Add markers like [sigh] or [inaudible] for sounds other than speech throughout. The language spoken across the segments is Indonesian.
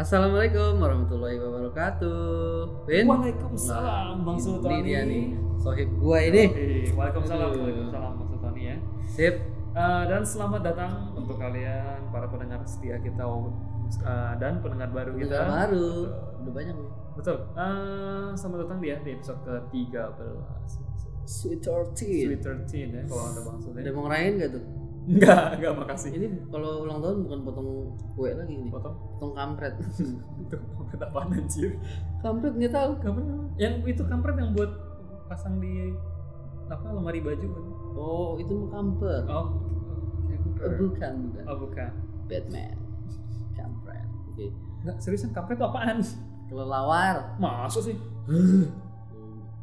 Assalamualaikum warahmatullahi wabarakatuh. Win. Waalaikumsalam Bang Ini Sultani. dia nih, sohib gua ini. Waalaikumsalam, Aduh. Waalaikumsalam Bang Sultani ya. Sip. Eh, dan selamat datang untuk kalian para pendengar setia kita eh, dan pendengar baru kita. Kita baru. Betul. Udah banyak nih. Betul. Eh, selamat datang dia di episode ke-13. Sweet 13. Sweet 13 ya kalau ada Bang Ada Sultani. mau ngerayain gak tuh? Enggak, enggak makasih. Ini kalau ulang tahun bukan potong kue lagi nih. Potong. Potong kampret. [laughs] Itu kampret apaan anjir? kampret nggak tahu. Kampret apa? Yang itu kampret yang buat pasang di apa lemari baju kan? Oh, itu mah kampret. Oh, Oh, bukan. bukan, bukan. Oh, bukan. Batman. Kampret. Oke. Enggak, seriusan kampret itu apaan? Kelelawar. Masa sih? [laughs]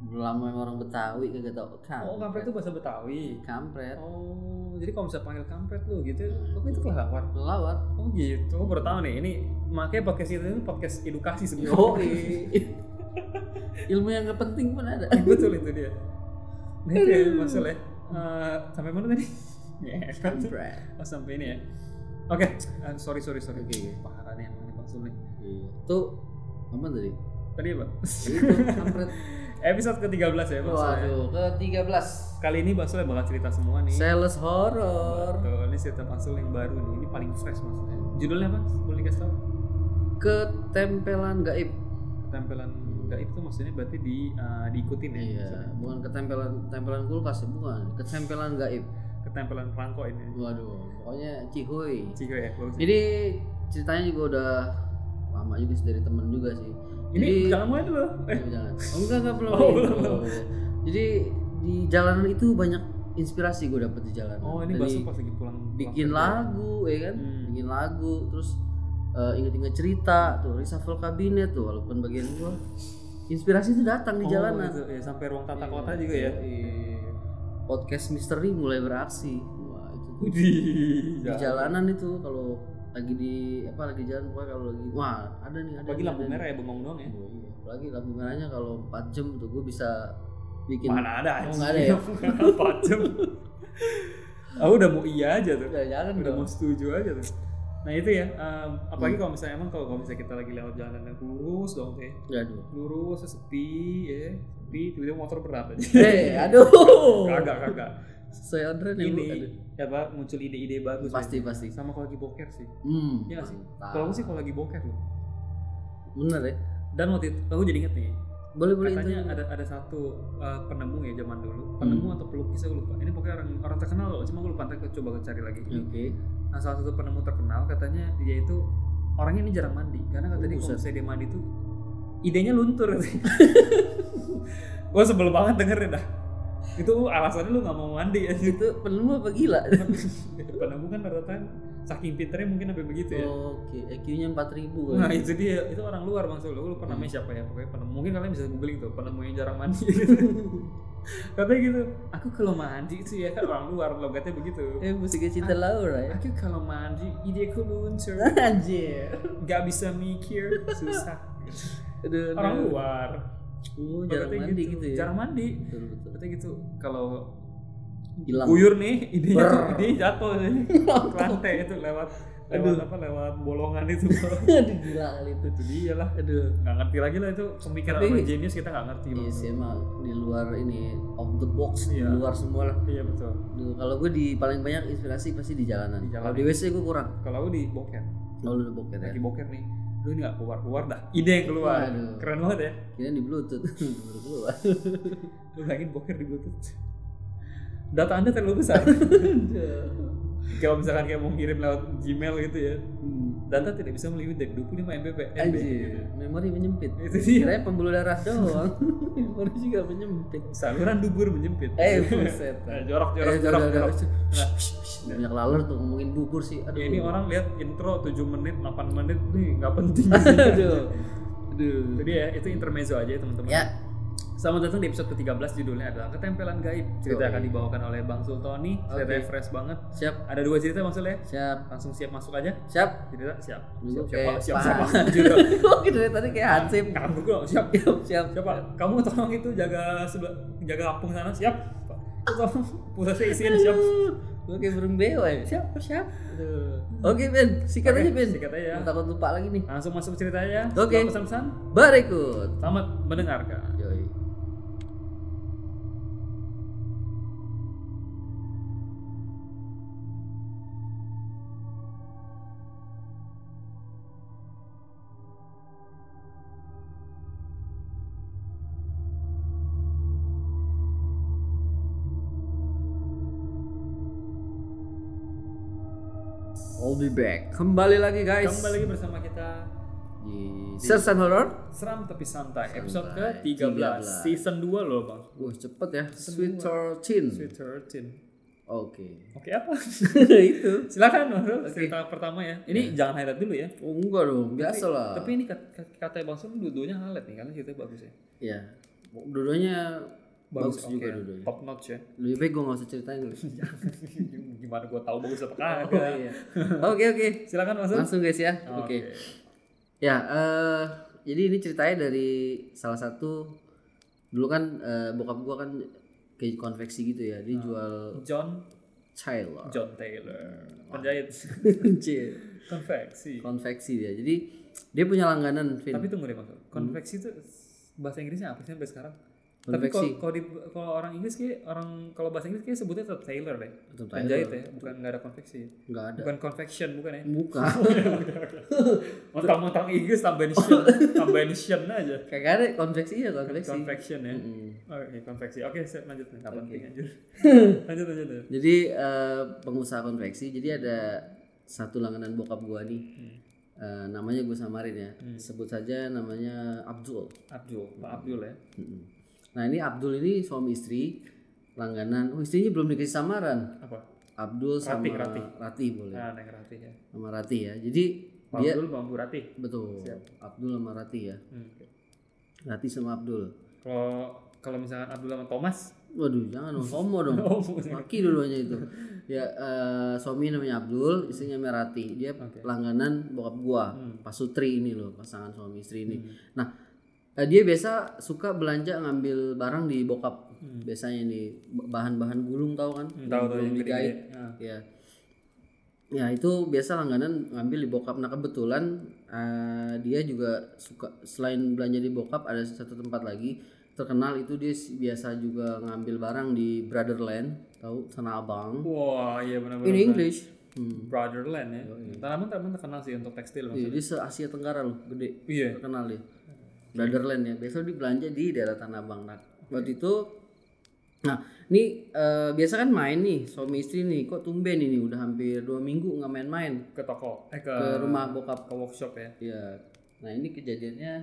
Lama emang orang Betawi kagak tau kampret. Oh, kampret itu bahasa Betawi. Kampret. Oh, jadi kalau bisa panggil kampret lu gitu, oh itu kelawar. Kelelawar. Oh gitu, aku baru tahu nih. Ini makanya podcast itu ini podcast edukasi sebenarnya. Yoi. [laughs] Ilmu yang gak penting pun ada. [laughs] Betul itu dia. Itu ya masalah. Eh, sampai mana tadi? [laughs] Ya, kan. Kampret. Oh, sampai ini ya. Oke, eh, sorry sorry sorry. Oke, oke. Parah nih emang nih. Iya. Tuh apa tadi? Tadi apa? Itu kampret. Episode ke-13 ya, Bang ya. Waduh, ke 13 Kali ini Bang Sul bakal cerita semua nih. Sales horror. Betul, ini cerita Bang Sul yang baru nih. Ini paling fresh maksudnya. Judulnya apa? Boleh dikasih tahu? Ketempelan gaib. Ketempelan gaib itu maksudnya berarti di eh, diikutin ya. Iya, maksudnya. bukan ketempelan tempelan kulkas ya, bukan. Ketempelan gaib. Ketempelan perangko ini. Waduh, pokoknya cihuy. Cigo ya, bagus. Jadi ceritanya juga udah lama juga sih dari temen juga sih. Ini Jadi- jangan mulai dulu. Eh, Oh, jangan. Oh, enggak enggak belum. [laughs] Oh, belum. Jadi di jalanan itu banyak inspirasi gue dapet di jalanan. oh ini Dari pas lagi pulang. pulang bikin kerja. lagu ya kan, Hmm. bikin lagu terus eh, inget-inget cerita tuh reshuffle kabinet tuh walaupun bagian gua inspirasi itu datang di Oh, jalanan. gitu. Ya, sampai ruang tata Iya, kota juga ya. iya. Podcast misteri mulai beraksi. Wah, itu Widih, di jalanan itu kalau lagi di apa lagi jalan pokoknya kalau lagi wah ada nih ada nih, lampu ada merah nih. ya bengong doang ya. Iya. Apalagi lampu merahnya kalau 4 jam tuh gue bisa bikin Mana ada Oh, nggak ada ya? Empat jam. Aku udah mau iya aja tuh. Udah, jangan Udah dong. mau setuju aja tuh. Nah itu ya, em, apalagi kalau misalnya emang kalau kalau misalnya kita lagi lewat jalan yang lurus dong teh, Aduh. lurus sepi ya, sepi tiba-tiba motor berat aja. Eh, aduh. kagak kagak. Orderan ya, Bu. Ini Aduh. ya pak muncul ide-ide bagus. Pasti, ya. pasti. Sama kalau lagi boker sih. Hmm. Iya nggak sih. Kalau aku sih kalau lagi boker loh. Bener ya. Dan waktu itu aku jadi inget nih. Boleh boleh katanya itu. ada ada satu uh, penemu ya zaman dulu penemu Hmm. atau pelukis aku lupa ini pokoknya orang orang terkenal loh cuma aku lupa ntar aku coba cari lagi Oke. nah salah satu penemu terkenal katanya dia itu orangnya ini jarang mandi karena kata dia kalau misalnya dia mandi tuh idenya luntur [laughs] gue sebel banget dengerin dah itu alasannya lu nggak mau mandi ya? Itu penemu apa gila? [laughs] penemu kan rata-rata saking pinternya mungkin sampai begitu ya? Oke, EQ-nya 4000 kan. Nah itu dia, itu orang luar bang Sulu, lu lupa namanya siapa ya? Pokoknya penemu, mungkin kalian bisa googling tuh penemu yang jarang mandi. [laughs] Katanya gitu, aku kalau mandi sih ya kan orang luar logatnya begitu. Eh, musiknya cinta Laura ya. Aku kalau mandi, ideku luntur, [laughs] Anjir. gak bisa mikir, susah. Aduh, Orang luar Oh, jarang mandi gitu, ya. Jarang mandi Betul betul. Katanya gitu, kalau Hilang. guyur nih, idenya tuh, Brrr. [laughs] idenya jatuh nih ke lantai itu lewat lewat apa lewat bolongan itu [laughs] Aduh, gila kali itu. itu dia lah Aduh. nggak ngerti lagi lah itu pemikiran Tapi- orang genius kita nggak ngerti Iya sih emang di luar ini out the box di Iya. luar semua lah. iya betul Duh, kalau gue di paling banyak inspirasi pasti di jalanan. Di Kalau jalanan. di WC gue kurang. kalau aku di boker Kalau udah boker ya. lagi boker nih lu ini nggak keluar keluar dah ide yang keluar Waduh. keren banget ya Kira di bluetooth. [laughs] Baru keluar. [laughs] lu bayangin boker di bluetooth data anda terlalu besar [laughs] kalau misalkan kayak mau ngirim lewat Gmail gitu ya Hmm. Data tidak bisa melihat dari 25 MB Anjir, memori menyempit. [laughs] itu dia Kira pembuluh darah doang. [laughs] memori juga menyempit. saluran dubur menyempit Eh, buset. [laughs] Eh, jorok jorok Eh, jorok jorok Nah, Banyak laler tuh ngomongin bubur sih. Aduh. Ya, ini orang lihat intro 7 menit 8 menit nih nggak penting Aduh. Aduh. Jadi ya itu intermezzo aja ya teman-teman. Ya. Selamat datang di episode ke-13 judulnya adalah Ketempelan Gaib. Cerita Yoi. akan dibawakan oleh Bang Sultoni. Ceritanya Oke. fresh banget. Siap. Ada dua cerita Bang Sul ya. Siap. Langsung siap masuk aja. Siap. Cerita siap. Siap siap siap siap juga. Oke dari tadi kayak Hansip. Kamu gue siap. [laughs] Siap. Siap. Siapa? Kamu tolong itu jaga sebelah jaga kampung sana siap. Tolong pusatnya isiin siap. Gue kayak burung beo ya. Siap, siap. Oke Ben, sikat Oke, aja Ben. sikat aja. Gua takut lupa lagi nih. Langsung masuk ceritanya. Oke. Setelah Pesan-pesan. Berikut. Selamat mendengarkan. Be back. Kembali lagi guys. Kembali lagi bersama kita di Sersan Horror. Seram tapi santai, episode Santai. ke-13 13. season 2 loh bang Wah cepet ya. Sweet 13. Sweet 13 Oke. Oke apa? [laughs] Itu. Silakan Bang cerita pertama ya Ini jangan highlight dulu ya Oh, enggak dong, biasa lah. Tapi ini kat- kat- kata Bang Sul dua-duanya highlight nih Karena ceritanya bagus ya Ya, dua-duanya bagus, oke. juga dua-duanya. Top notch ya Lebih baik gue gak usah ceritain dulu. [laughs] Gimana gue tahu bagus apa Oh, kagak iya. Oke oke, Silakan Bang Sul langsung guys ya. Oke. Ya, eh jadi ini ceritanya dari salah satu dulu kan eh, bokap gua kan kayak konveksi gitu ya. Dia jual John Taylor. John Taylor Penjahit. [laughs] Konveksi konveksi dia. Jadi dia punya langganan, Vin. Tapi tunggu deh Sul Konveksi itu bahasa Inggrisnya apa sih sampai sekarang? Tapi kalau di- kalau orang Inggris kayak orang kalau bahasa Inggris kayak sebutnya tetap tailor deh. Tetap Penjahit ya, bukan nggak ada konveksi. Nggak ada. Bukan confection bukan ya. Buka. [laughs] Mentang-mentang Inggris tambahin [laughs] shin, tambahin shin aja. Kagak ada konveksi ya konveksi. Confection ya. Mm. Oke, konveksi. Oke, set lanjut nih. Penting anjir. [laughs] lanjut lanjut. lanjut. Jadi eh, pengusaha konveksi. Jadi ada satu langganan bokap gua nih. Eh, namanya gue samarin ya. Sebut saja namanya Abdul. Abdul, Pak Abdul ya. Mm-mm. Nah ini Abdul ini suami istri langganan. Oh istrinya belum dikasih samaran. Apa? Abdul sama Ratih. Ratih boleh. Nah, Ratih ya. Sama Ratih ya. Jadi Pak dia Abdul Bambu Ratih. betul. Abdul sama Ratih ya. Hmm, oke. Ratih sama Abdul. Kalau kalau misalkan Abdul sama Thomas, Waduh jangan dong homo dong. [laughs] Maki dulunya itu. Ya eh, suami namanya Abdul, istrinya Merati. Dia Oke. langganan bokap gua, Hmm. Pak Sutri ini loh, pasangan suami istri ini. Nah, eh, dia biasa suka belanja ngambil barang di bokap. Biasanya nih bahan-bahan gulung tahu kan? Hmm, tahu Gulung gede-gede. Ah. Ya. Ya itu biasa langganan ngambil di bokap. Nah kebetulan eh, dia juga suka selain belanja di bokap ada satu tempat lagi terkenal itu dia biasa juga ngambil barang di Brotherland tahu Tanah Abang Wah, iya benar-benar. in English. Hmm. Brotherland ya. Tanaman tanaman terkenal sih untuk tekstil Iya, maksudnya. dia se Asia Tenggara loh gede Iya. terkenal dia. Brotherland ya. Biasa belanja di daerah Tanah Abang. Nah waktu itu Nah, ini eh, biasa kan main nih suami istri nih, kok tumben ini udah hampir dua minggu nggak main-main Ke toko, eh ke, ke rumah bokap ke workshop ya. Iya. Nah ini kejadiannya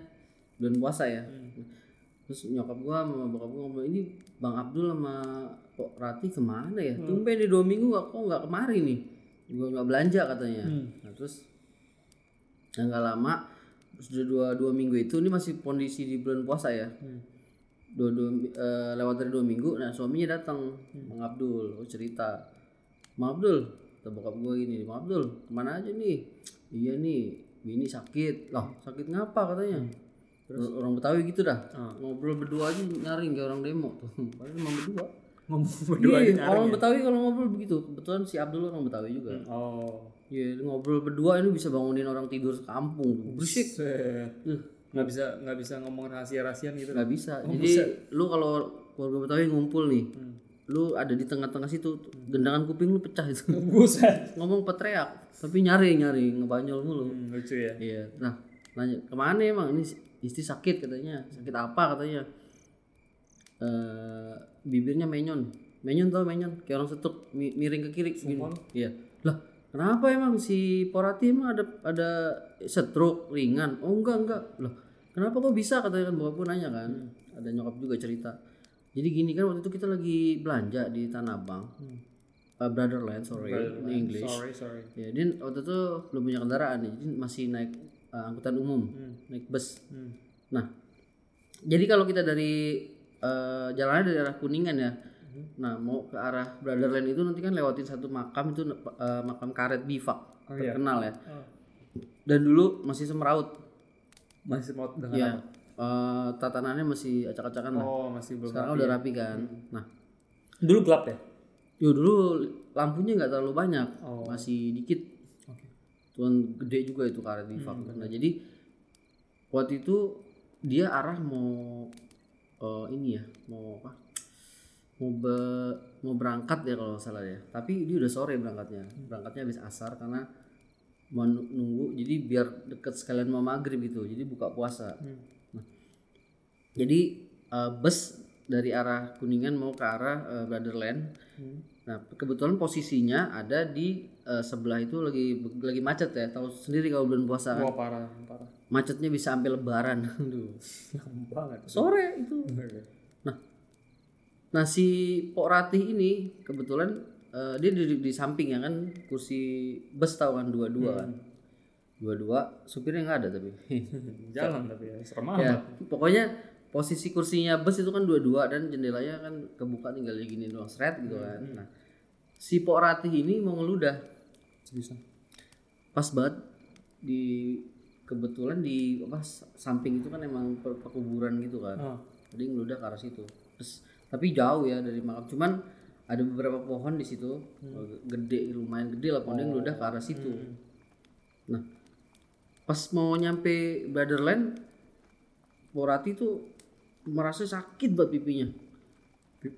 bulan puasa ya. Terus nyokap gua sama bokap gua ngomong ini Bang Abdul sama kok Rati ke mana ya? Tumben di dua minggu kok kok nggak kemari nih? Gua nggak belanja katanya. Hmm. Nah terus nggak lama terus udah dua dua minggu itu ini masih kondisi di bulan puasa ya. Hmm. Dua, dua eh, lewat dari dua minggu, nah suaminya datang, Bang Abdul, oh, cerita, Bang Abdul, bokap gue gini, Bang Abdul, ke mana aja nih? Iya nih, bini sakit, lah sakit ngapa katanya? Terus orang Betawi gitu dah, Ah. ngobrol berdua aja nyaring kayak orang demo tuh, [laughs] padahal emang berdua. Ngomong berdua Iya, orang ya? Betawi kalau ngobrol begitu, kebetulan si Abdul orang Betawi juga. Oh. Iya, ngobrol berdua ini bisa bangunin orang tidur sekampung, berisik. Nggak bisa nggak bisa ngomong rahasia-rahasian gitu. nggak bisa. Oh, Jadi bisa. lu kalau keluarga Betawi ngumpul nih, Hmm. lu ada di tengah-tengah situ, gendangan kuping lu pecah itu. [laughs] Buset. ngomong peteriak tapi nyari nyari ngebanyol mulu Hmm, lucu ya. iya nah nanya ke mana emang ini istri sakit katanya sakit apa katanya eh bibirnya menyon menyon tau menyon kayak orang setuk mi- miring ke kiri. Sumpah iya lah kenapa emang si Porati emang ada ada stroke ringan? Oh enggak enggak. Loh kenapa kok bisa? Katanya kan bapak pun nanya kan. Ada nyokap juga cerita. Jadi gini kan waktu itu kita lagi belanja di Tanah Abang. Eh, Brotherland sorry in English. Sorry, sorry. Ya, dia waktu itu belum punya kendaraan nih, jadi masih naik uh, angkutan umum, naik bus. Hmm. Nah, jadi kalau kita dari uh, jalannya dari arah Kuningan ya, nah mau ke arah Brotherland itu nanti kan lewatin satu makam itu uh, makam karet bifak Oh, iya. terkenal ya. Oh. Dan dulu masih semeraut, Masih mau dengan ya uh, tatanannya masih acak-acakan lah. Oh, masih belum Sekarang rapi udah ya? rapi kan. Nah, Dulu gelap ya? Yo dulu lampunya nggak terlalu banyak, Oh. masih dikit. Oke. Tuan gede juga itu karet di Hmm, Nah jadi waktu itu dia arah mau eh, ini ya, mau apa? Mau be- mau berangkat ya kalau salah ya. Tapi dia udah sore berangkatnya. Berangkatnya habis asar karena mau nu- nunggu. Jadi biar deket sekalian mau maghrib gitu. Jadi buka puasa. Hmm. Jadi eh, bus dari arah Kuningan mau ke arah eh, Brotherland. Hmm. Nah, kebetulan posisinya ada di eh, sebelah itu lagi lagi macet ya. Tahu sendiri kalau bulan puasa kan. Wah parah, parah. Macetnya bisa sampai lebaran. [laughs] Aduh. Banget. Sore itu. Nah, si Pok Ratih ini kebetulan eh, dia di, di samping ya kan kursi bus tahu kan dua-dua kan. Dua-dua supirnya nggak ada tapi. [laughs] Jalan tapi ya serem ya, amat. pokoknya posisi kursinya bus itu kan dua-dua dan jendelanya kan kebuka tinggal gini doang seret gitu kan. Nah, si Pok Ratih ini mau ngeludah Bisa. pas banget di kebetulan di apa samping itu kan emang perkuburan gitu kan. Oh. Jadi ngeludah ke arah situ. Terus tapi jauh ya dari makam. Cuman ada beberapa pohon di situ gede lumayan gede lah pohonnya ngeludah ke arah situ. Nah, pas mau nyampe Brotherland Porati tuh merasa sakit banget pipinya.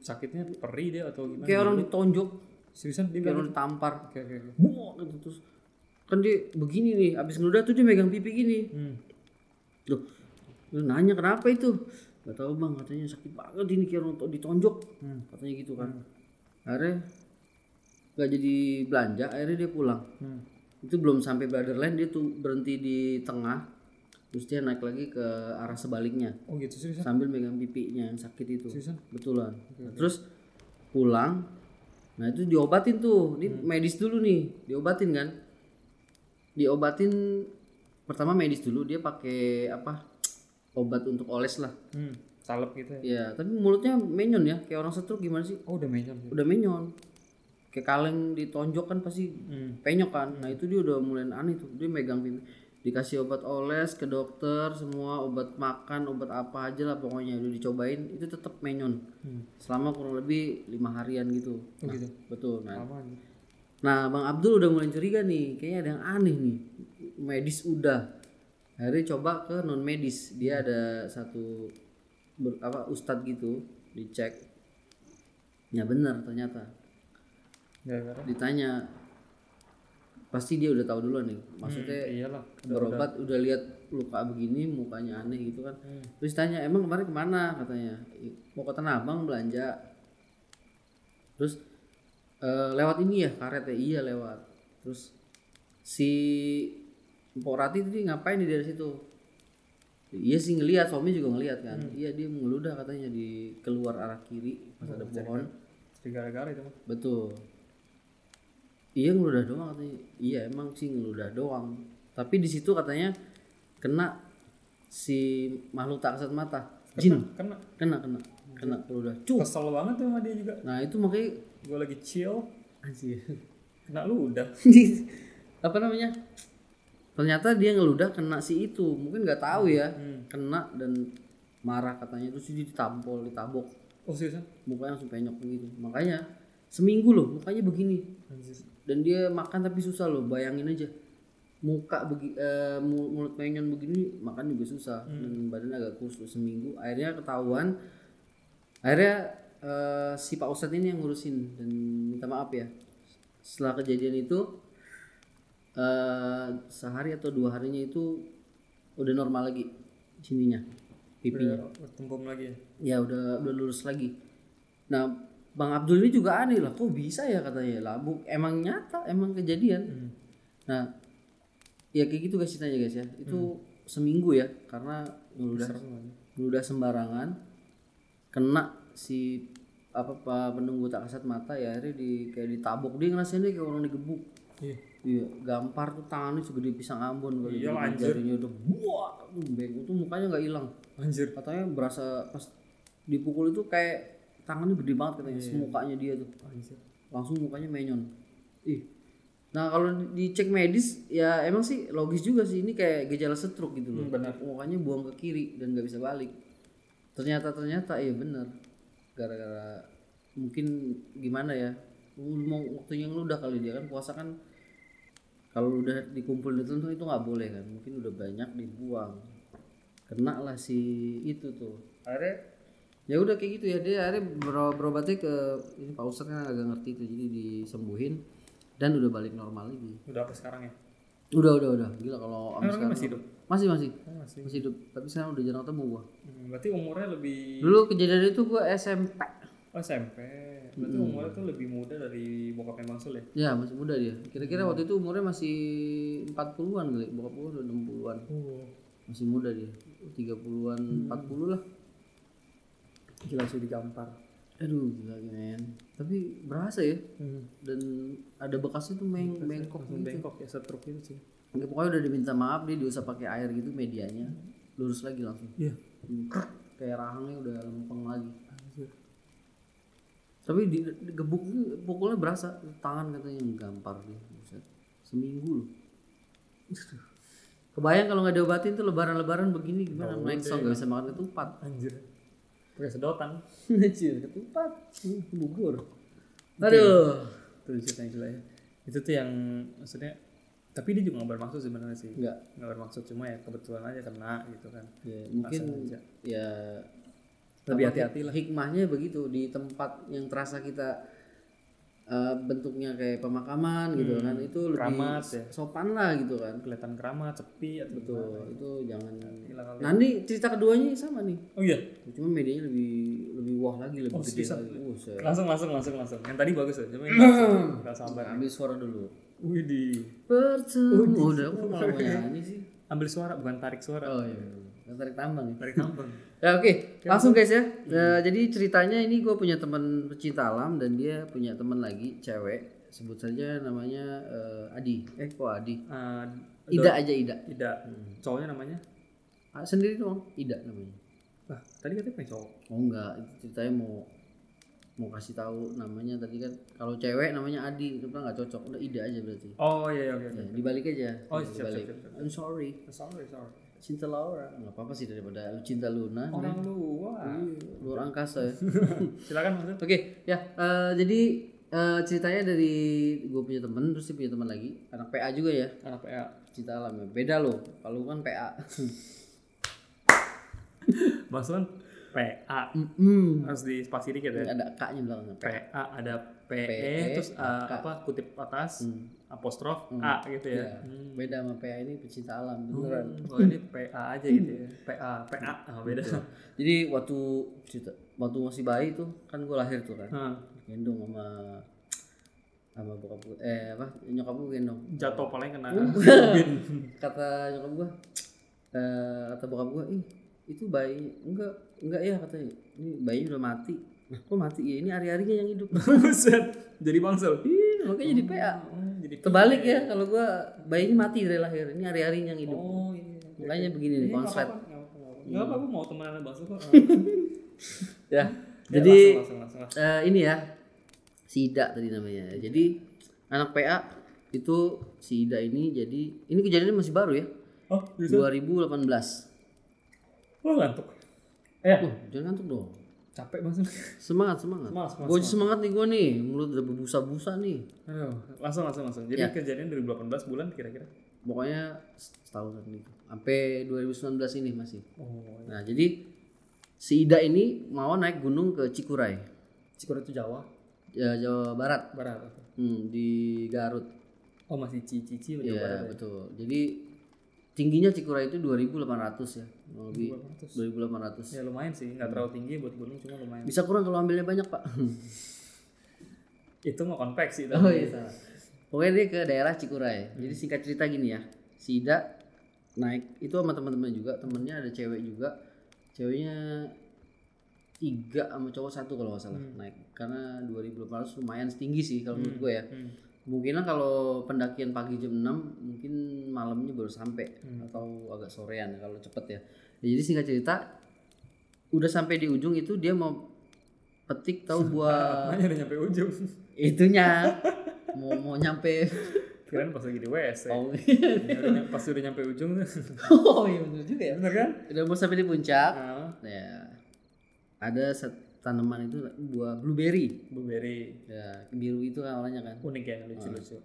Sakitnya perih dia atau gimana? Kayak orang ditonjok, Seriusan dia kayak orang ditampar. Oke oke oke. Buak gitu terus. Kan dia begini nih, abis ngeludah tuh dia megang pipi gini. Hmm. Loh, lu nanya kenapa itu? Gak tahu bang, katanya sakit banget ini kayak orang ditonjok. Hmm. Katanya gitu kan. Akhirnya gak jadi belanja, akhirnya dia pulang. Hmm. Itu belum sampai Brotherland, dia tuh berhenti di tengah. Terus dia naik lagi ke arah sebaliknya. Oh gitu seriusan. Sambil megang pipinya yang sakit itu. Seriusan. Betulan. Nah, terus pulang. Nah itu diobatin tuh. Ini medis dulu nih. Diobatin kan. Diobatin pertama medis dulu dia pakai apa obat untuk oles lah Hmm. Salep gitu ya. ya tapi mulutnya menyon ya kayak orang stroke gimana sih Oh udah menyon. ya? udah menyon kayak kaleng ditonjok kan pasti Hmm. penyok kan nah itu dia udah mulai aneh tuh dia megang pipi dikasih obat oles ke dokter semua obat makan obat apa aja lah pokoknya udah dicobain itu tetap menyon Hmm. selama kurang lebih lima harian gitu Oh gitu. betul nah. Nah, Bang Abdul udah mulai curiga nih, kayaknya ada yang aneh nih. Medis udah. Akhirnya coba ke non medis. Dia ada satu ber- apa ustadz gitu, dicek. Ya benar ternyata. Gara-gara. Ditanya pasti dia udah tahu duluan nih. Maksudnya Hmm, iyalah. berobat udah lihat luka begini mukanya aneh gitu kan. Hmm. Terus tanya emang kemarin ke mana katanya. "I- Mau ke Tanah Abang belanja. Terus "Eh, lewat ini ya karet ya iya lewat. Terus si Mpok Rati tadi ngapain di daerah situ? Iya sih ngelihat, suami juga ngelihat kan. Iya dia ngeludah katanya di keluar arah kiri pas ada pohon. Gara-gara itu. Betul. Iya ngeludah doang katanya. Iya emang sih ngeludah doang. Tapi di situ katanya kena si makhluk tak kasat mata. Jin. Kena. Kena kena. Kena keludah. Cuk. Kesel banget tuh sama dia juga. Nah itu makanya Gue lagi chill. anjir. Kena lu udah. [laughs] apa namanya? Ternyata dia ngeludah kena si itu. Mungkin nggak tahu ya. Hmm. Kena dan marah katanya terus dia ditampol, ditabok. Oh seriusan? Mukanya langsung penyok gitu. Makanya seminggu loh mukanya begini. Dan dia makan tapi susah loh bayangin aja muka begi, mu- mulut menyon begini makan juga susah dan badan agak kurus tuh seminggu akhirnya ketahuan akhirnya eh, si Pak Ustadz ini yang ngurusin dan minta maaf ya setelah kejadian itu eh, sehari atau dua harinya itu udah normal lagi sininya pipinya. Udah lagi ya. ya udah udah lurus lagi. Nah bang Abdul ini juga aneh lah kok bisa ya katanya? Lah bu emang nyata emang kejadian. Hmm. nah ya kayak gitu guys ceritanya guys ya. Itu seminggu ya karena banget. ngeludah sembarangan. Kena si apa pak penunggu tak kasat mata ya akhirnya di kayak ditabok. Dia ngerasainnya kayak orang digebuk. Iya. Iya gampar tuh tangannya segede pisang ambon kali Iya, anjir. jarinya udah buah bengkok tuh mukanya nggak hilang Anjir. katanya berasa pas dipukul itu kayak tangannya gede banget katanya Iya. semukanya dia tuh Anjir. langsung mukanya menyon ih nah kalau di- dicek medis ya emang sih logis juga sih ini kayak gejala stroke gitu loh Hmm, benar. mukanya buang ke kiri dan nggak bisa balik ternyata ternyata iya bener gara-gara mungkin gimana ya Lu mau waktunya ngeludah kali dia kan puasa kan kalau udah dikumpul itu tuh itu nggak boleh kan mungkin udah banyak dibuang. Kena lah si itu tuh. Akhirnya? Ya udah kayak gitu ya dia akhirnya bero- berobatnya ke ini pak ustadz kan agak ngerti tuh jadi disembuhin dan udah balik normal lagi. Udah apa sekarang ya? udah udah udah. Gila kalau orangnya sekarang masih hidup. masih masih. Oh, masih. masih hidup. Tapi sekarang udah jarang ketemu gua. Hmm, berarti umurnya lebih dulu kejadian itu gua SMP oh, SMP. Berarti umurnya tuh lebih muda dari bokapnya Bang Sul ya? ya masih muda dia. Kira-kira waktu itu umurnya masih 40-an kali. Bokap gua udah 60-an Oh. masih muda dia. 30-an 40 lah. Gila langsung digampar. aduh gila men. Tapi berasa ya. Hmm. dan ada bekasnya tuh meng bengkok Langsung gitu. bengkok ya setruk itu sih. Nggak, pokoknya udah diminta maaf dia diusap pakai air gitu medianya. Lurus lagi langsung. Iya. Hmm, kayak rahangnya udah lempeng lagi tapi di, di gebuk pukulnya berasa tangan katanya yang gampar dia Buset. seminggu loh kebayang kalau nggak diobatin tuh lebaran-lebaran begini gimana naik song nggak bisa makan ketupat Anjir. Pakai sedotan. [laughs] Anjir, ketupat Hmm, bubur aduh Itu ceritanya gila ya. Itu tuh yang maksudnya tapi dia juga nggak bermaksud sebenarnya sih. nggak Nggak bermaksud cuma ya kebetulan aja kena gitu kan. ya, mungkin sengaja. ya Lebih hati-hati lah. hikmahnya begitu di tempat yang terasa kita eh, bentuknya kayak pemakaman gitu kan itu lebih keramat ya. sopan lah gitu kan Kelihatan keramat, sepi atau Betul, itu jangan. Kali. Nanti cerita keduanya sama nih. Oh iya. Cuma medianya lebih lebih wah lagi, lebih Oh, gede lagi. Buset. Langsung langsung langsung langsung. Yang tadi bagus ya. Cuma [clears throat] ini nggak sabar. Ambil suara dulu. Widih. Bertemu. Udah, aku malah mau nyanyi sih. Ambil suara bukan tarik suara. Oh iya. Tarik tambang ya. Tarik tambang. [laughs] Ya oke, langsung guys ya. Eh, jadi ceritanya ini gue punya teman pecinta alam dan dia punya teman lagi cewek. Sebut saja namanya eh, Adi. Eh kok Adi? Eh, Ida aja Ida. tidak. Cowoknya namanya? Ah, sendiri doang. Ida namanya. Lah, tadi katanya pengen cowok. Oh enggak, ceritanya mau mau kasih tahu namanya tadi kan kalau cewek namanya Adi itu kan nggak cocok udah Ida aja berarti Oh iya iya oke oke. ya, dibalik aja Oh, Ya, siap, dibalik siap, siap, I'm sorry Sorry sorry. Cinta Laura nggak apa apa sih daripada lu cinta Luna Orang luar. Iya, luar angkasa ya. [laughs] Silakan Mas. oke ya eh, jadi eh, ceritanya dari gue punya temen terus dia punya teman lagi. Anak PA juga ya. Anak PA. cinta alam ya. Beda loh kalau kan PA [laughs] Mas PA. Mm-mm. Harus di spasi dikit ya. ada K nya belakangnya PA PA ada PE PE, terus uh, K. apa kutip atas Hmm. apostrof Hmm. A gitu ya. Iya. beda sama PA ini pecinta alam beneran Hmm, kalau ini PA aja gitu ya. PA, PA ah, beda. Jadi waktu cerita waktu masih bayi tuh kan gue lahir tuh kan Nah, gendong sama sama bokap gue eh apa nyokap gue gendong jatuh paling kena Uh. [laughs] [laughs] kata nyokap gue eh kata bokap gue ih itu bayi enggak enggak ya katanya ini bayi udah mati nah kok mati ya ini hari-harinya yang hidup [laughs] Buset. Jadi bangsal. Ih, makanya jadi PA Oh, jadi terbalik ya kalau gue bayinya mati dari lahir ini hari-harinya yang hidup Oh iya. makanya begini nih konslet Enggak apa-apa, aku mau temenan sama Bang Sul kok. [laughs] ya Ya, jadi langsung, langsung, langsung. Eh, ini ya si Ida tadi namanya jadi anak PA itu si Ida ini jadi ini kejadiannya masih baru ya Oh, bisa. 2018 Oh, ngantuk. Eh, Wah, jangan ngantuk dong capek Bang Sul. semangat semangat, Semangat, semangat, gue semangat nih gue nih mulut udah berbusa-busa nih Aduh, langsung langsung langsung. Jadi Ya. kejadian 2018 bulan kira-kira. pokoknya setahun gitu sampai 2019 ini masih Oh, nah jadi si Ida ini mau naik gunung ke Cikuray Cikure itu Jawa, ya, Jawa Barat Barat. hmm, di Garut Oh, masih cici-cici Jawa Iya Barat. ya? betul. Jadi tingginya Cikuray itu 2800 ya. Lebih 2800. 2800. Ya lumayan sih, nggak terlalu tinggi buat gunung cuma lumayan. Bisa kurang kalau ambilnya banyak, Pak. Itu mau konveksi oh iya salah. Pokoknya dia ke daerah Cikuray. Jadi singkat cerita gini ya. Si Ida naik itu sama teman-teman juga, temennya ada cewek juga. Ceweknya tiga sama cowok satu kalau nggak salah naik karena 2800 lumayan tinggi sih kalau menurut gue ya Hmm. Kemungkinan kalau pendakian pagi jam 6 mungkin malamnya baru sampai Hmm. atau agak sorean kalau cepet ya. Ya, jadi singkat cerita udah sampai di ujung itu dia mau petik tahu [laughs] buah Makanya udah nyampe ujung. [laughs] itunya mau mau nyampe Kirain pas lagi di WC. oh, Ya, udah nyampe- pas udah nyampe ujung [laughs] oh iya bener juga ya Bener kan? udah mau sampai di puncak Nah, ya ada set- tanaman itu buah blueberry. Blueberry. Ya biru itu kan warnanya kan. Unik ya lucu lucu.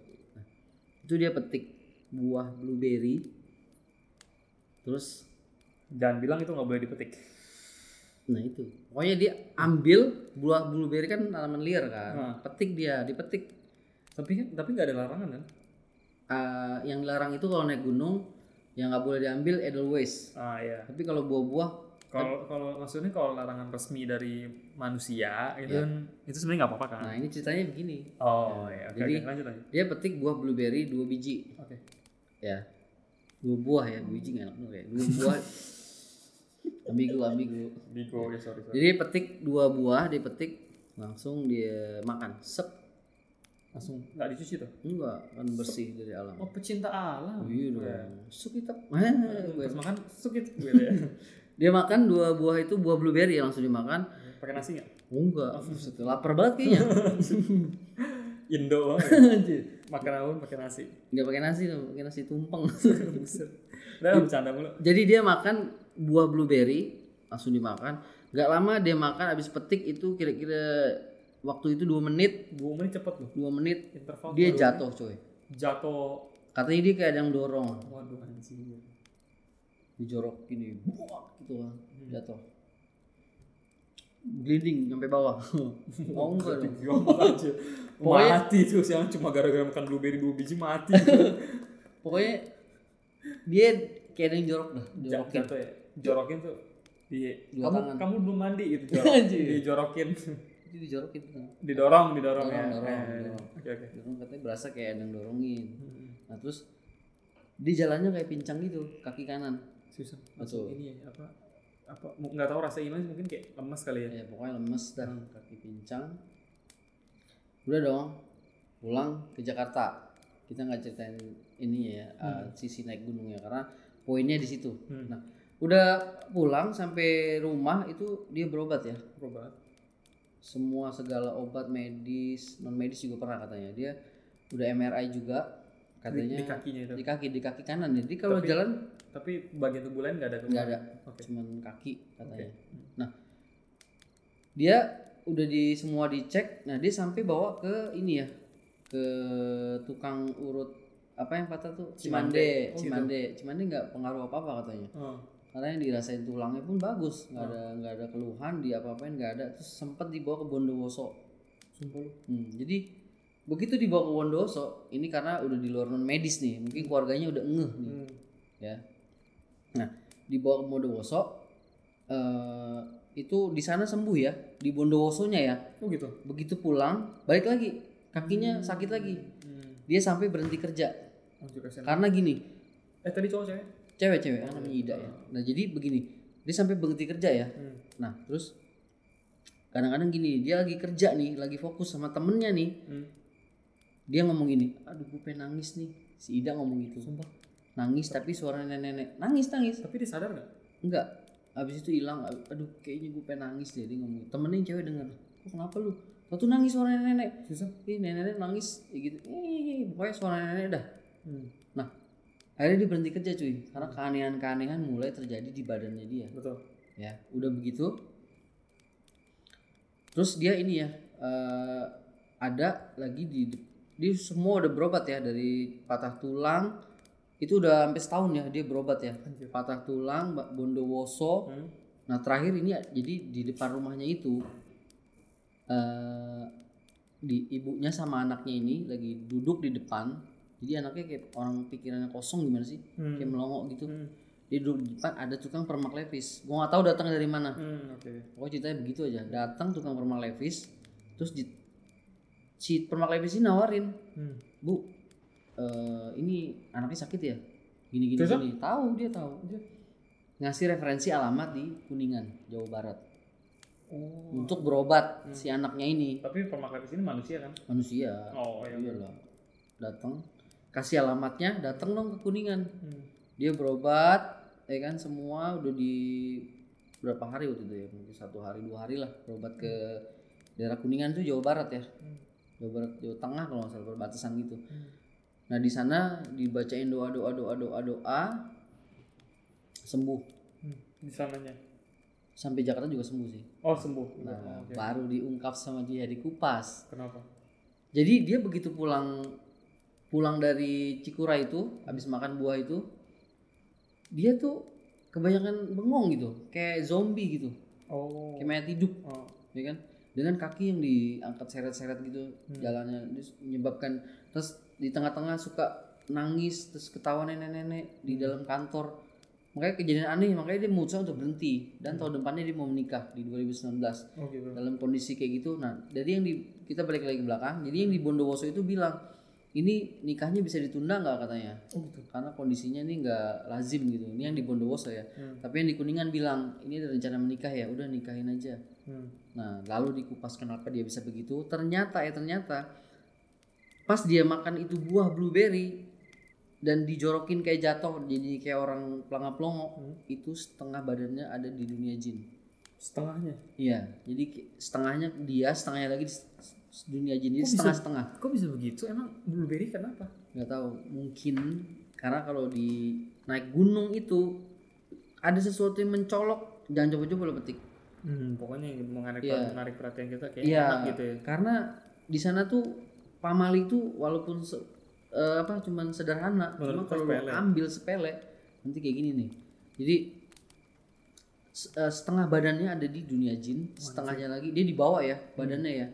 itu dia petik buah blueberry. Terus jangan bilang itu nggak boleh dipetik. Nah itu. Pokoknya dia ambil buah blueberry kan tanaman liar kan. Hmm. petik dia dipetik. Tapi kan tapi nggak ada larangan kan? Ah, yang dilarang itu kalau naik gunung yang nggak boleh diambil edelweiss. Ah ya tapi kalau buah-buah kalau kalau maksudnya kalau larangan resmi dari manusia itu kan itu sebenarnya nggak apa-apa kan? Nah ini ceritanya begini. Oh ya oke Jadi- oke, lanjut lanjut. dia petik buah blueberry dua biji. Oke. Ya. Dua buah ya dua biji nggak enak bener ya. Dua buah. [laughs] Ambigu ambigu. Bigo ya sorry sorry. Jadi petik dua buah dia petik langsung dia makan sep. Langsung nggak dicuci tuh? Enggak kan bersih dari alam. Oh pecinta alam. Iya Ya. dong hitam Terus makan sukit gitu ya [laughs] dia makan dua buah itu buah blueberry langsung dimakan. Pakai nasi nggak oh. Enggak buset, lapar banget kayaknya. [laughs] Indo banget ya. Makan apa pun pakai nasi. Nggak pakai nasi pakai nasi tumpeng. Udah bercanda mulu. Jadi dia makan buah blueberry langsung dimakan. Nggak lama dia makan habis petik itu kira-kira waktu itu dua menit. Dua menit cepet loh. Dua menit. Interval dia jatuh coy. Jatuh. Katanya dia kayak ada yang dorong. Waduh anjing dijorok gini buak gitu kan jatuh. Gliding sampai bawah. [laughs] Mau enggak dong? aja. [laughs] Pokoknya- mati tuh siang cuma gara-gara makan blueberry dua biji mati. [laughs] Pokoknya dia kayak ada yang jorok dah jorokin. jatuh ya. Jorokin tuh di Dua kamu tangan. kamu belum mandi gitu jorok, dijorokin. Itu dijorokin tuh didorong didorong ya. Dorong, Eh, dorong. oke oke. Dorong katanya berasa kayak ada yang dorongin. Nah terus di jalannya kayak pincang gitu kaki kanan susah. Betul. Langsung ini ya apa apa nggak tahu rasa iman mungkin kayak lemas kali ya? Ya pokoknya lemes dah. Kaki pincang. Udah dong pulang ke Jakarta. Kita nggak ceritain ini ya uh, sisi naik gunung ya karena poinnya di situ. Hmm. nah udah pulang sampai rumah itu dia berobat ya? Berobat. Semua segala obat medis non medis juga pernah katanya. Dia udah MRI juga katanya di kakinya itu. di kaki di kaki kanan jadi kalau Tapi- jalan tapi bagian tubuh lain nggak ada nggak ada. oke. Cuman kaki katanya. Oke. nah dia udah di semua dicek. Nah dia sampai bawa ke ini ya ke tukang urut apa yang patah tuh? Cimande. Cimande. Oh, gitu. Cimande. Cimande nggak pengaruh apa apa katanya. Oh. karena yang dirasain tulangnya pun bagus. Nggak ada nggak ada keluhan di apa apain nggak ada. Terus sempat dibawa ke Bondowoso. Sumpah Hmm, jadi begitu dibawa ke Bondowoso ini karena udah di luar non medis nih mungkin keluarganya udah ngeh nih Hmm. ya. Nah, dibawa ke Bondowoso eh itu di sana sembuh ya, di Bondowosonya ya. oh gitu Begitu pulang, balik lagi, kakinya sakit lagi. hmm. Dia sampai berhenti kerja. ke Karena gini, eh tadi cowok cewek cewek-cewek kan namanya Ida ya. Nah, jadi begini, dia sampai berhenti kerja ya. hmm. Nah, terus kadang-kadang gini, dia lagi kerja nih, lagi fokus sama temennya nih. Hmm. Dia ngomong gini, aduh gue pengen nangis nih. Si Ida ngomong gitu. sumpah Nangis tapi suara nenek-nenek. Nangis, nangis. tapi dia sadar nggak Enggak. Habis itu hilang. Aduh, kayaknya gue pengen nangis deh. Dia ngomong. Temennya yang cewek denger. Kok kenapa lu? Kau tuh nangis suara nenek. susah Ih, nenek nangis. Ya gitu. Ih, pokoknya suara nenek dah. hmm. Nah, akhirnya dia berhenti kerja cuy. Karena keanehan-keanehan mulai terjadi di badannya dia. betul Ya, udah begitu. Terus dia ini ya. eh, ada lagi di dia semua udah berobat ya dari patah tulang itu udah sampai setahun ya dia berobat ya Anjir. patah tulang Bondowoso Hmm. Nah terakhir ini jadi di depan rumahnya itu eh di ibunya sama anaknya ini lagi duduk di depan. Jadi anaknya kayak orang pikirannya kosong gimana sih? Hmm. Kayak melongo gitu. Hmm. Dia duduk di depan ada tukang permak levis. Gua nggak tahu datang dari mana. Hmm, oke Pokoknya ceritanya begitu aja. Datang tukang permak levis, terus di, si permak ini nawarin, hmm. bu, eh ini anaknya sakit ya? Gini gini Terus? gini. Tahu dia tahu. Ngasih referensi alamat di Kuningan, Jawa Barat. oh untuk berobat si anaknya ini tapi permakalipis ini manusia kan manusia oh iya iyalah datang kasih alamatnya datang dong ke kuningan hmm. dia berobat ya kan semua udah di berapa hari waktu itu ya mungkin satu hari dua hari lah berobat ke daerah kuningan tuh Jawa Barat ya Hmm. Jawa Barat Jawa Tengah kalau nggak salah perbatasan gitu Hmm. nah di sana dibacain doa doa doa doa doa sembuh Hmm. di sananya sampai Jakarta juga sembuh sih Oh sembuh. nah Oh, oke. baru diungkap sama dia dikupas Kenapa? jadi dia begitu pulang pulang dari Cikura itu habis makan buah itu dia tuh kebanyakan bengong gitu kayak zombie gitu Oh. kayak mayat hidup oh. ya kan dengan kaki yang diangkat seret-seret gitu Hmm. jalannya terus menyebabkan terus di tengah-tengah suka nangis terus ketawa nenek-nenek di Hmm. dalam kantor. Makanya kejadian aneh makanya dia memutuskan untuk berhenti. Dan tahun depannya dia mau menikah di 2019 Oh gitu. dalam kondisi kayak gitu. Nah dari yang di kita balik lagi ke belakang. Jadi yang di Bondowoso itu bilang ini nikahnya bisa ditunda nggak? katanya. Oh gitu. karena kondisinya ini nggak lazim gitu. Ini yang di Bondowoso ya. Hmm. tapi yang di Kuningan bilang ini ada rencana menikah ya udah nikahin aja Hmm. Nah, lalu dikupas kenapa dia bisa begitu? Ternyata ya ternyata pas dia makan itu buah blueberry dan dijorokin kayak jatuh jadi kayak orang pelangap pelongo Hmm. itu setengah badannya ada di dunia jin. Setengahnya. Iya, jadi setengahnya dia, setengahnya lagi di dunia jin. Jadi setengah-setengah. Kok bisa begitu? Emang blueberry kenapa? Nggak tahu, mungkin karena kalau di naik gunung itu ada sesuatu yang mencolok, jangan coba-coba lo petik. Hmm, pokoknya menarik, Iya. menarik perhatian kita kayak Iya, enak gitu ya. karena di sana tuh pamali itu walaupun se- eh, apa cuman sederhana, Menurut cuma kalau lo sepele. ambil sepele nanti kayak gini nih. Jadi eh, setengah badannya ada di dunia jin, setengahnya lagi dia dibawa ya badannya ya.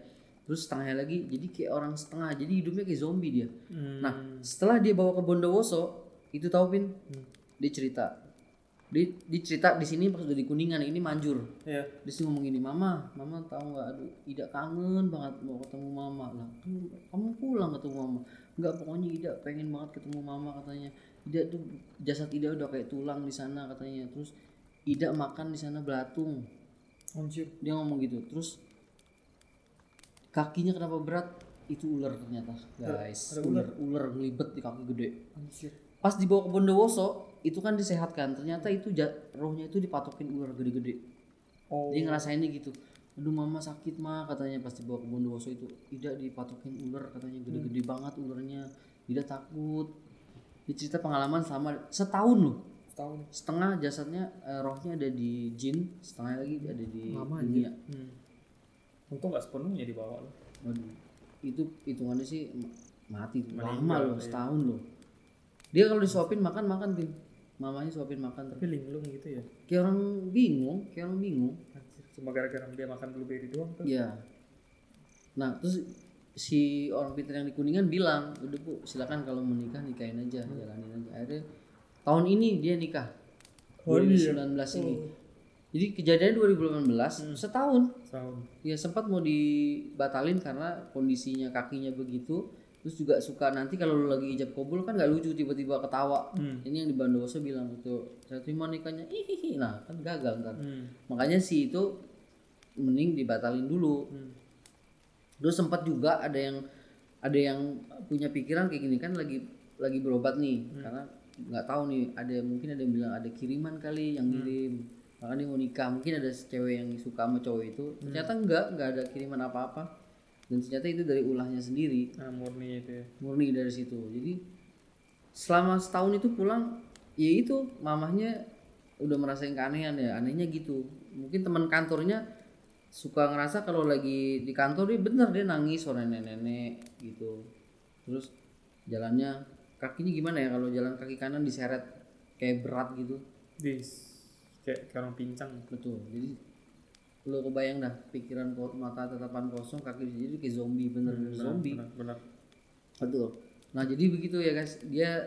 Terus setengahnya lagi jadi kayak orang setengah, jadi hidupnya kayak zombie dia. Hmm. Nah, setelah dia bawa ke Bondowoso, itu tahu pin? Hmm. Dia cerita. Dia, dia cerita di sini pas udah di Kuningan ini manjur. Iya. Dia sih ngomong gini, Mama, Mama tahu nggak? Aduh, Ida kangen banget mau ketemu Mama lah. Kamu, pulang ketemu Mama. Enggak, pokoknya Ida pengen banget ketemu Mama katanya. Ida tuh jasad Ida udah kayak tulang di sana katanya. Terus Ida makan di sana belatung. Anjir. Dia ngomong gitu. Terus kakinya kenapa berat? Itu ular ternyata, guys. ular, ular ngelibet di kaki gede. Anjir. Pas dibawa ke Bondowoso, itu kan disehatkan. Ternyata itu rohnya itu dipatokin ular gede-gede. Oh. Dia ngerasainnya gitu. Aduh mama sakit mah katanya pas dibawa ke Bondowoso itu. Tidak dipatokin ular katanya gede-gede banget ularnya. Tidak takut. Dia cerita pengalaman sama setahun loh. Setahun. Setengah jasadnya eh, rohnya ada di jin, setengah lagi ada di Lama dunia. Hmm. Untung gak sepenuhnya dibawa loh. Waduh, itu hitungannya sih ma- mati tuh. lama Meninggal, loh iya. setahun loh. Dia kalau disuapin makan makan pin. Mamanya suapin makan Tapi linglung gitu ya. kayak orang bingung, kayak orang bingung. Anjir. Cuma gara-gara dia makan blueberry doang tuh. Iya. Nah, terus si orang pintar yang di Kuningan bilang, udah bu, silakan kalau mau nikah nikahin aja, jalanin aja. Akhirnya tahun ini dia nikah. Oh, iya. 2019 ini. Jadi kejadiannya 2018, setahun. Setahun. Ya sempat mau dibatalin karena kondisinya kakinya begitu. Terus juga suka nanti kalau lu lagi ijab kabul kan nggak lucu tiba-tiba ketawa. Hmm. Ini yang di Bandowoso bilang itu saya terima nikahnya, hihihi. Nah kan gagal kan. Hmm. Makanya sih itu mending dibatalin dulu. Hmm. Terus sempat juga ada yang ada yang punya pikiran kayak gini kan lagi lagi berobat nih Hmm. karena nggak tahu nih ada mungkin ada yang bilang ada kiriman kali yang Hmm. ngirim makanya dia mau nikah mungkin ada cewek yang suka sama cowok itu Hmm. ternyata enggak nggak ada kiriman apa-apa dan ternyata itu dari ulahnya sendiri. Nah, murni itu ya. murni dari situ. Jadi selama setahun itu pulang ya itu mamahnya udah merasain keanehan ya. Anehnya gitu. Mungkin teman kantornya suka ngerasa kalau lagi di kantor dia bener dia nangis orang nenek-nenek gitu. Terus jalannya kakinya gimana ya kalau jalan kaki kanan diseret? Kayak berat gitu. Di kayak orang pincang. betul. Jadi lo kebayang dah pikiran mata tatapan kosong kaki jadi kayak zombie bener bener zombie Benar, benar. Betul. Nah jadi begitu ya guys, dia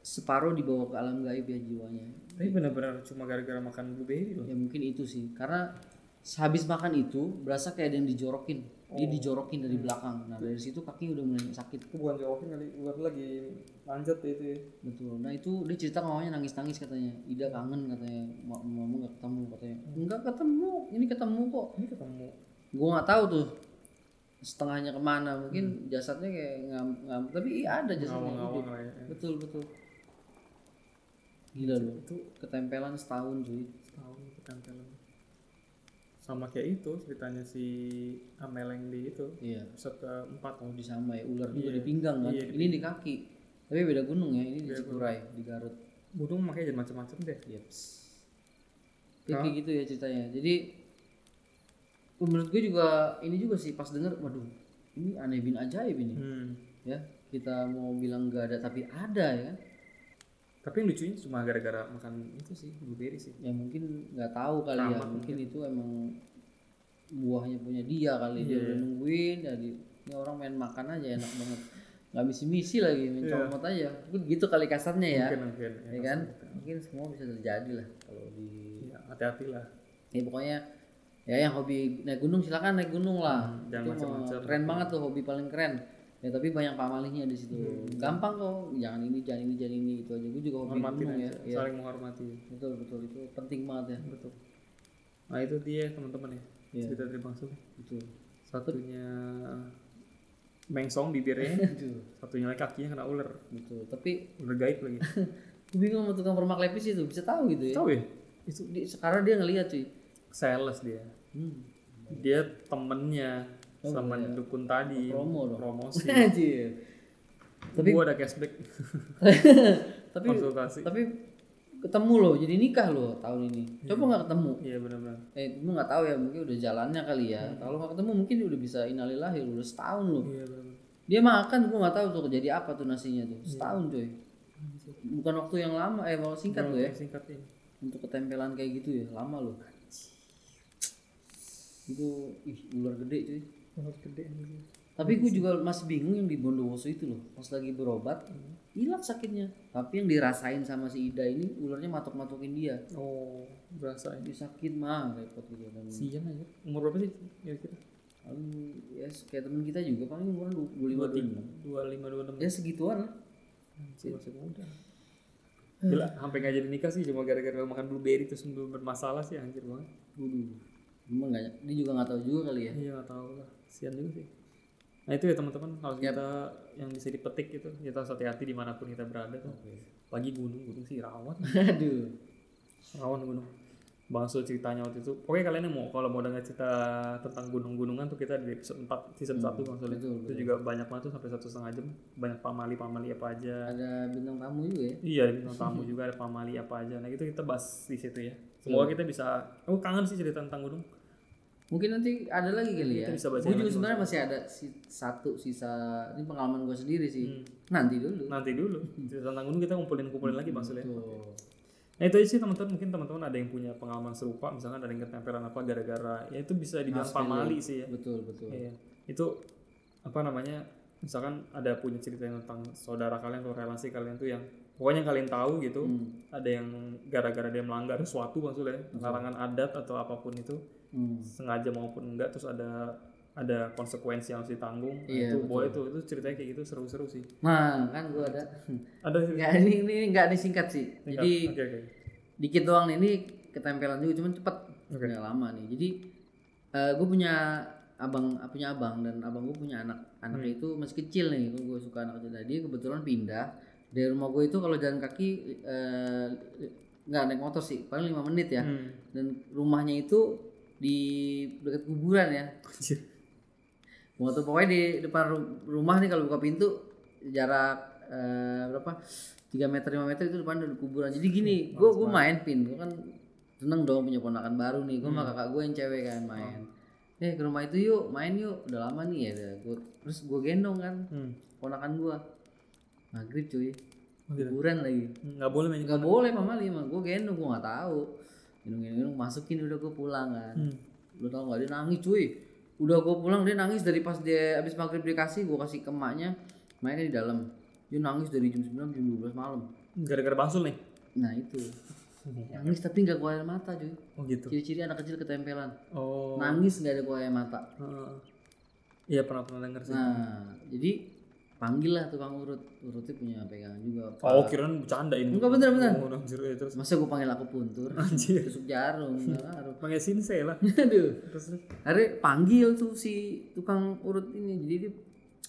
separuh dibawa ke alam gaib ya jiwanya. Tapi benar-benar cuma gara-gara makan blueberry loh. Ya mungkin itu sih, karena sehabis makan itu berasa kayak ada yang dijorokin, dia dijorokin dari belakang. Nah dari situ kaki udah mulai sakit. Itu bukan jawabin kali, ular lagi manjat itu ya. Betul. Nah itu dia cerita mamanya nangis-nangis katanya, Ida kangen katanya, Ma- mama nggak ketemu katanya. Enggak ketemu, ini ketemu kok. Ini ketemu. Gua nggak tahu tuh setengahnya ke mana, mungkin jasadnya kayak ngam, ngam tapi iya ada jasadnya. Ngawang-ngawang hidup. lah ya. Betul betul. Gila loh. Itu ketempelan setahun cuy setahun ketempelan. Sama kayak itu ceritanya si Ameleng di itu. iya Episode keempat. oh di sama ya ular juga Iya. di pinggang kan Iya, di ini di kaki tapi beda gunung ya ini di Beda Cikuray di Garut Gunung makanya jadi macam-macam deh. Yeps. Kayak kayak gitu ya ceritanya. Jadi menurut gue juga ini juga sih pas denger waduh ini aneh bin ajaib ini Hmm. ya kita mau bilang gak ada tapi ada ya kan Tapi yang lucunya cuma gara-gara makan itu sih, blueberry sih. ya mungkin nggak tahu kali ya Sama mungkin itu emang buahnya punya dia kali dia Iya. udah nungguin jadi ini orang main makan aja enak banget nggak misi misi lagi main Iya. comot aja mungkin gitu kali kasarnya ya Mungkin mungkin. ya kan mungkin semua bisa terjadi lah kalau di Ya, hati-hati lah. ya pokoknya ya yang hobi naik gunung silakan naik gunung lah Hmm, jangan itu mah macam-macam. keren banget tuh hobi paling keren ya tapi banyak pamalihnya di situ Hmm. gampang kok jangan ini jangan ini jangan ini itu aja gue juga hobi Hormatin gunung ya aja, ya saling menghormati. betul betul itu penting banget ya Betul. Nah itu dia teman-teman ya. Iya. Cerita dari Bang Sul. betul Satunya mengsong bibirnya, [laughs] satunya lagi kakinya kena ular. betul tapi Ular gaib lagi. [laughs] gue bingung sama tukang permak lepis itu bisa tahu gitu ya Tahu ya? itu di, sekarang dia ngelihat cuy Sales dia. hmm. Dia temennya Oh, sama iya. dukun tadi. Promo dong. Promosi. [laughs] Tapi gua ada cashback [laughs] tapi konsultasi. tapi ketemu loh jadi nikah loh tahun ini coba nggak ketemu Iya benar-benar. eh gue nggak tahu ya mungkin udah jalannya kali ya kalau nggak ketemu mungkin udah bisa innalillahi udah setahun loh Iya benar. dia makan gue nggak tahu tuh jadi apa tuh nasinya tuh setahun coy bukan waktu yang lama eh mau singkat loh ya Singkat ini. untuk ketempelan kayak gitu ya lama loh itu ih ular gede cuy. Tapi gue juga masih bingung yang di Bondowoso itu loh pas lagi berobat hilang sakitnya tapi yang dirasain sama si Ida ini ularnya matok-matokin dia Oh, berasa ini. dia sakit mah repot gitu dan Sian aja. Umur berapa sih kira-kira? paling ya kayak temen kita juga paling umuran dua lima dua lima dua enam. ya segituan lah Masih masih muda. Gila, sampai nggak jadi nikah sih cuma gara-gara makan blueberry terus belum bermasalah sih anjir banget. Waduh. Emang nggak, dia juga nggak tahu juga kali ya. Iya nggak tahu lah, sian juga sih. Nah itu ya teman-teman kalau kita yang bisa dipetik gitu, kita harus hati-hati di mana pun kita berada tuh. Lagi gunung, gunung sih rawan, Aduh. rawan gunung. Bang Sul ceritanya waktu itu, pokoknya kalian yang mau kalau mau dengar cerita tentang gunung-gunungan tuh kita di episode 4 season 1 Bang Sul. ya. betul, Itu juga banyak banget tuh sampai satu setengah jam, banyak pamali-pamali apa aja. Ada bintang tamu juga ya. Iya, bintang tamu juga ada pamali apa aja. Nah itu kita bahas di situ ya. Semoga kita bisa, aku kangen sih cerita tentang gunung. Mungkin nanti ada lagi kali ya. Gue juga sebenarnya masih ada si, satu sisa ini pengalaman gue sendiri sih. Hmm. Nanti dulu. Nanti dulu, cerita tentang gunung kita kumpulin-kumpulin lagi Bang. Tuh. Nah itu aja sih teman-teman mungkin teman-teman ada yang punya pengalaman serupa misalkan ada yang ketempelan apa gara-gara ya itu bisa dibilang Mas pamali sih ya. Betul betul. Iya. Itu apa namanya? Misalkan ada punya cerita yang tentang saudara kalian atau relasi kalian tuh yang pokoknya kalian tahu gitu. Hmm. Ada yang gara-gara dia melanggar sesuatu maksudnya larangan adat atau apa pun itu Hmm. sengaja maupun enggak terus ada ada konsekuensi yang harus ditanggung. Nah, Iya, itu boleh tuh itu ceritanya kayak gitu seru-seru sih. Nah kan gue ada. [laughs] Ada sih. Nggak ini ini nggak disingkat sih. Jadi Oke oke. dikit doang nih ini ketempelan juga cuman cepet nggak lama nih jadi gue punya abang punya abang dan abang gue punya anak anaknya itu masih kecil nih gue suka anak kecil Nah, dia kebetulan pindah dari rumah gue itu kalau jalan kaki eh, nggak naik motor sih paling lima menit ya Hmm. dan rumahnya itu di dekat kuburan ya. Mau tuh pokoknya di depan ru- rumah nih kalau buka pintu jarak eh, berapa 3 meter 5 meter itu depan ada kuburan. Jadi gini, gue gue main pin, gue kan seneng dong punya ponakan baru nih. Gue sama kakak gue yang cewek kan main. Eh ke rumah itu yuk, main yuk. Udah lama nih ya. Gua, terus gue gendong kan Hmm. ponakan gue. Maghrib cuy, Oh, kuburan lagi. Nggak boleh main. Gak boleh mama lima, gue gendong gue nggak tahu. Gendong gendong, masukin udah gue pulang kan. Hmm. Lu tau gak dia nangis cuy Udah gue pulang dia nangis dari pas dia abis maghrib dikasih gue kasih ke emaknya Emaknya di dalam Dia nangis dari jam 9 jam 12 malam Gara-gara bangsul nih. Nah itu [laughs] Nangis tapi gak keluar air mata cuy Oh gitu. Ciri-ciri anak kecil ketempelan Oh. Nangis gak ada keluar air mata Heeh. Iya pernah pernah denger sih. Nah jadi panggil lah tukang urut. Urutnya punya pegangan juga. Oh kirain bercanda ini. Enggak bener bener. Oh, anjir ya, terus? Masa gue panggil aku puntur? Anjir. Tusuk jarum [laughs] ngaruh. Pakai sinse lah. [laughs] Aduh. Terus Akhirnya panggil tuh si tukang urut ini. Jadi dia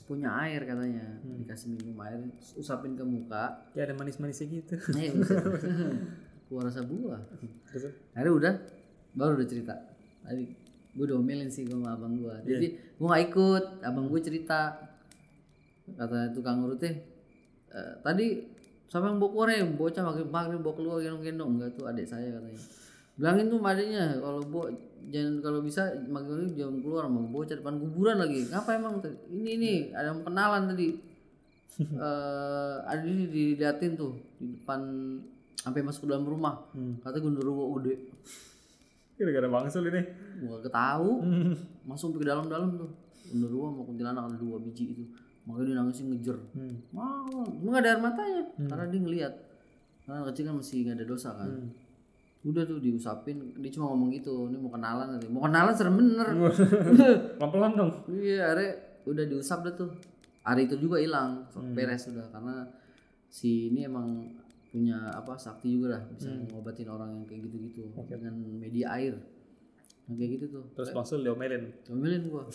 punya air katanya. Dikasih minum air usapin ke muka. Ya ada manis-manisnya gitu. [laughs] eh bisa keluar rasa buah. Terus? Akhirnya udah baru udah cerita. Tadi gue domelin sih gue sama abang gue jadi gue gak ikut abang gue cerita kata tukang urutnya "Eh, tadi siapa yang bawa korek bocah maghrib maghrib bawa keluar gendong gendong enggak tuh adik saya katanya. Bilangin tuh madenya kalau bo jangan kalau bisa maghrib jam keluar mau bocah depan kuburan lagi. Ngapa emang ini ini ada yang kenalan tadi. [laughs] Eh ada di diliatin tuh di depan sampai masuk ke dalam rumah. Hmm. katanya genderuwo gede. Gara-gara bangsul ini. gua ketahu. Masuk ke dalam-dalam tuh. Genderuwo sama kuntilanak ada dua biji itu makanya dia nangisin ngejer Hmm. mau emang ada air matanya karena dia ngeliat karena kecil kan masih nggak ada dosa kan Hmm. udah tuh diusapin dia cuma ngomong gitu ini mau kenalan nanti mau kenalan serem bener [laughs] Pelan-pelan dong. iya are udah diusap dah tuh hari itu juga hilang Hmm. beres sudah karena si ini emang punya apa sakti juga lah bisa Hmm. ngobatin orang yang kayak gitu-gitu dengan media air kayak gitu tuh Terus bangsul diomelin. Comelin gua [laughs]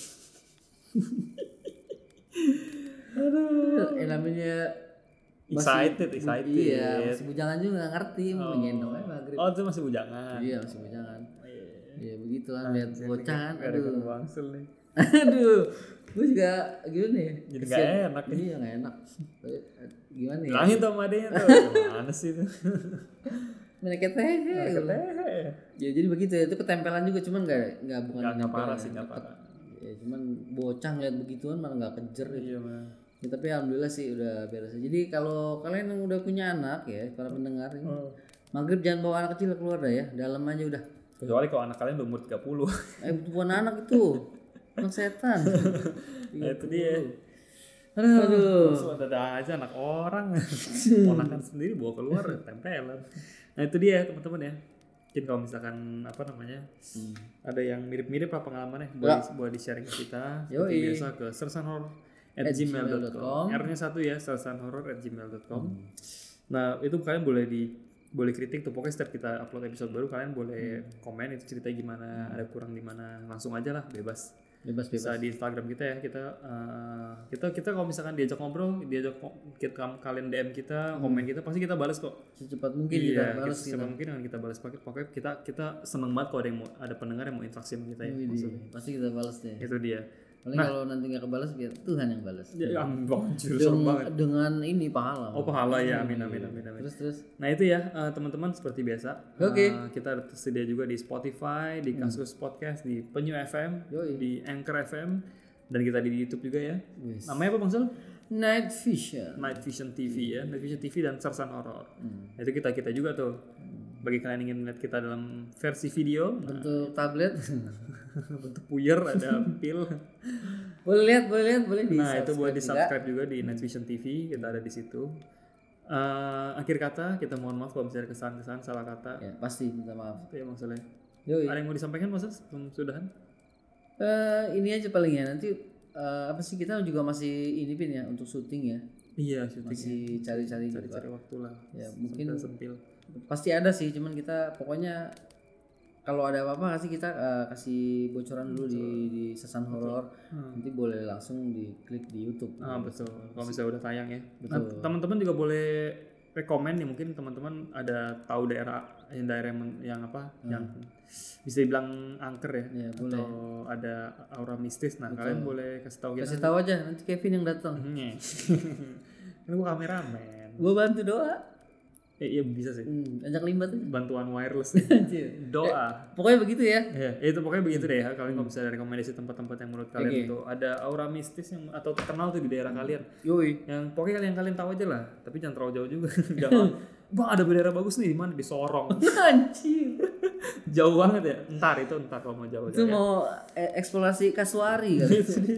aduh eh namanya Excited, excited. iya masih bujangan juga nggak ngerti mau Oh. ngendong aja maghrib Oh, itu masih bujangan. iya masih bujangan Oh, iya. iya begitu kan lihat bocah kan aduh bangsul nih. [laughs] aduh gue juga gimana ya Jadi nggak enak nih. iya nggak enak Eh, gimana ya Bilangin tuh [laughs] sama adenya tuh. Gimana sih itu? mereka teh Katanya. ya jadi begitu ya itu ketempelan juga cuman nggak nggak bukan Nggak nggak nempel parah sih, nggak deket. parah. Ya cuman bocah ngeliat begituan malah nggak kejer gitu. Iya, mah. Ya, tapi alhamdulillah sih udah beres. Jadi kalau kalian yang udah punya anak ya, para pendengar ini, Oh. maghrib jangan bawa anak kecil keluar dah ya, dalam aja udah. Kecuali kalau anak kalian udah umur 30. Eh bukan anak itu, anak setan. nah, [laughs] itu dia. Aduh. Aduh. ada aja anak orang. [laughs] Ponakan sendiri bawa keluar tempelan. Nah, itu dia teman-teman ya. Mungkin kalau misalkan apa namanya? Ada yang mirip-mirip apa pengalamannya. Boleh boleh di-sharing ke kita. Seperti biasa ke sersanhorror@gmail.com. R-nya satu ya, sersanhorror@gmail.com. Nah, itu kalian boleh di boleh kritik tuh. Pokoknya setiap kita upload episode baru kalian boleh komen itu ceritanya gimana ada kurang di mana. Langsung aja lah bebas Bebas bebas. bisa di Instagram kita ya kita eh, kita kita kalau misalkan diajak ngobrol diajak kita kalian DM kita komen kita pasti kita balas kok Secepat mungkin iya kita kita balas kita. secepat mungkin akan kita balas pakai pokoknya kita kita seneng banget kalau ada yang mau ada pendengar yang mau interaksi sama kita ya maksudnya Pasti kita balas deh. itu dia Paling kalau nanti nggak kebalas biar Tuhan yang balas. ya amin banget serem banget Dengan, ini pahala. oh pahala ya amin amin amin amin Terus terus. Nah itu ya eh, teman-teman seperti biasa. Oke. Eh, kita tersedia juga di Spotify, di Kasus Podcast, di Penyu FM, Yoi. di Anchor FM, dan kita di YouTube juga ya. Wis. Namanya apa Bang Sul? Night Vision. Night Vision TV ya, Night Vision TV dan Sersan Horror. Nah, Itu kita kita juga tuh. Bagi kalian yang ingin melihat kita dalam versi video, nah, Untuk tablet. [laughs] bentuk puyer ada pil. boleh lihat, boleh lihat, boleh di Nah itu boleh di subscribe juga. juga di Night Vision TV, kita ada di situ. Eh, akhir kata kita mohon maaf kalau misalnya kesalahan-kesalahan salah kata. Ya, pasti minta maaf. Itu ya. Yoi. Ada yang mau disampaikan Mas sebelum sudahan? Eh, ini aja paling ya nanti eh, apa sih kita juga masih ini pin ya untuk syuting ya Iya, syuting. masih cari-cari juga. Cari waktu lah. Ya, mungkin- sempil. Pasti ada sih cuman kita pokoknya kalau ada apa-apa kasih kita eh, kasih bocoran dulu di di sesan horor Hmm. nanti boleh langsung diklik di YouTube Ah betul. Kalau misalnya udah tayang ya. Nah, Betul. teman-teman juga boleh rekomen nih mungkin teman-teman ada tahu daerah yang daerah yang, yang apa yang bisa dibilang angker ya, Hmm. Ya, boleh. atau ada aura mistis. Nah kalian boleh kasih tahu kasih tahu aja nanti Kevin yang datang Hmm, [laughs] Ini gua kameramen. gua bantu doa Eh, iya bisa sih. hmm, ajak limbat aja Bantuan wireless. [laughs] Doa. pokoknya begitu ya Ya, ya itu pokoknya begitu deh ya. Kalian kalau misalnya ada rekomendasi tempat-tempat yang menurut kalian Oke. itu ada aura mistis yang atau terkenal tuh di daerah kalian. yoi Yang pokoknya kalian kalian tahu aja lah. Tapi jangan terlalu jauh juga. [laughs] jangan. [laughs] Bang ada daerah bagus nih di mana di Sorong. anjir jauh banget ya. Ntar itu ntar kalau mau jauh. itu ya. mau eh, eksplorasi kasuari kan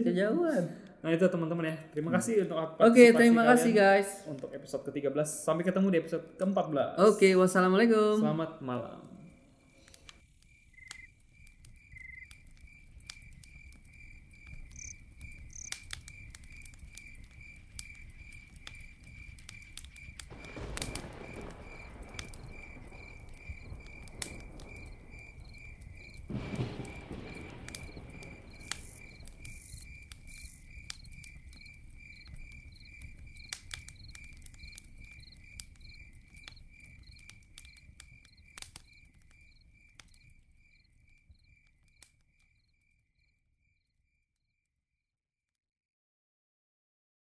kejauhan Nah itu teman-teman ya. Terima kasih untuk oke partisipasi terima kalian kasih guys untuk episode ke-13. Sampai ketemu di episode ke-14. oke wassalamualaikum Selamat malam.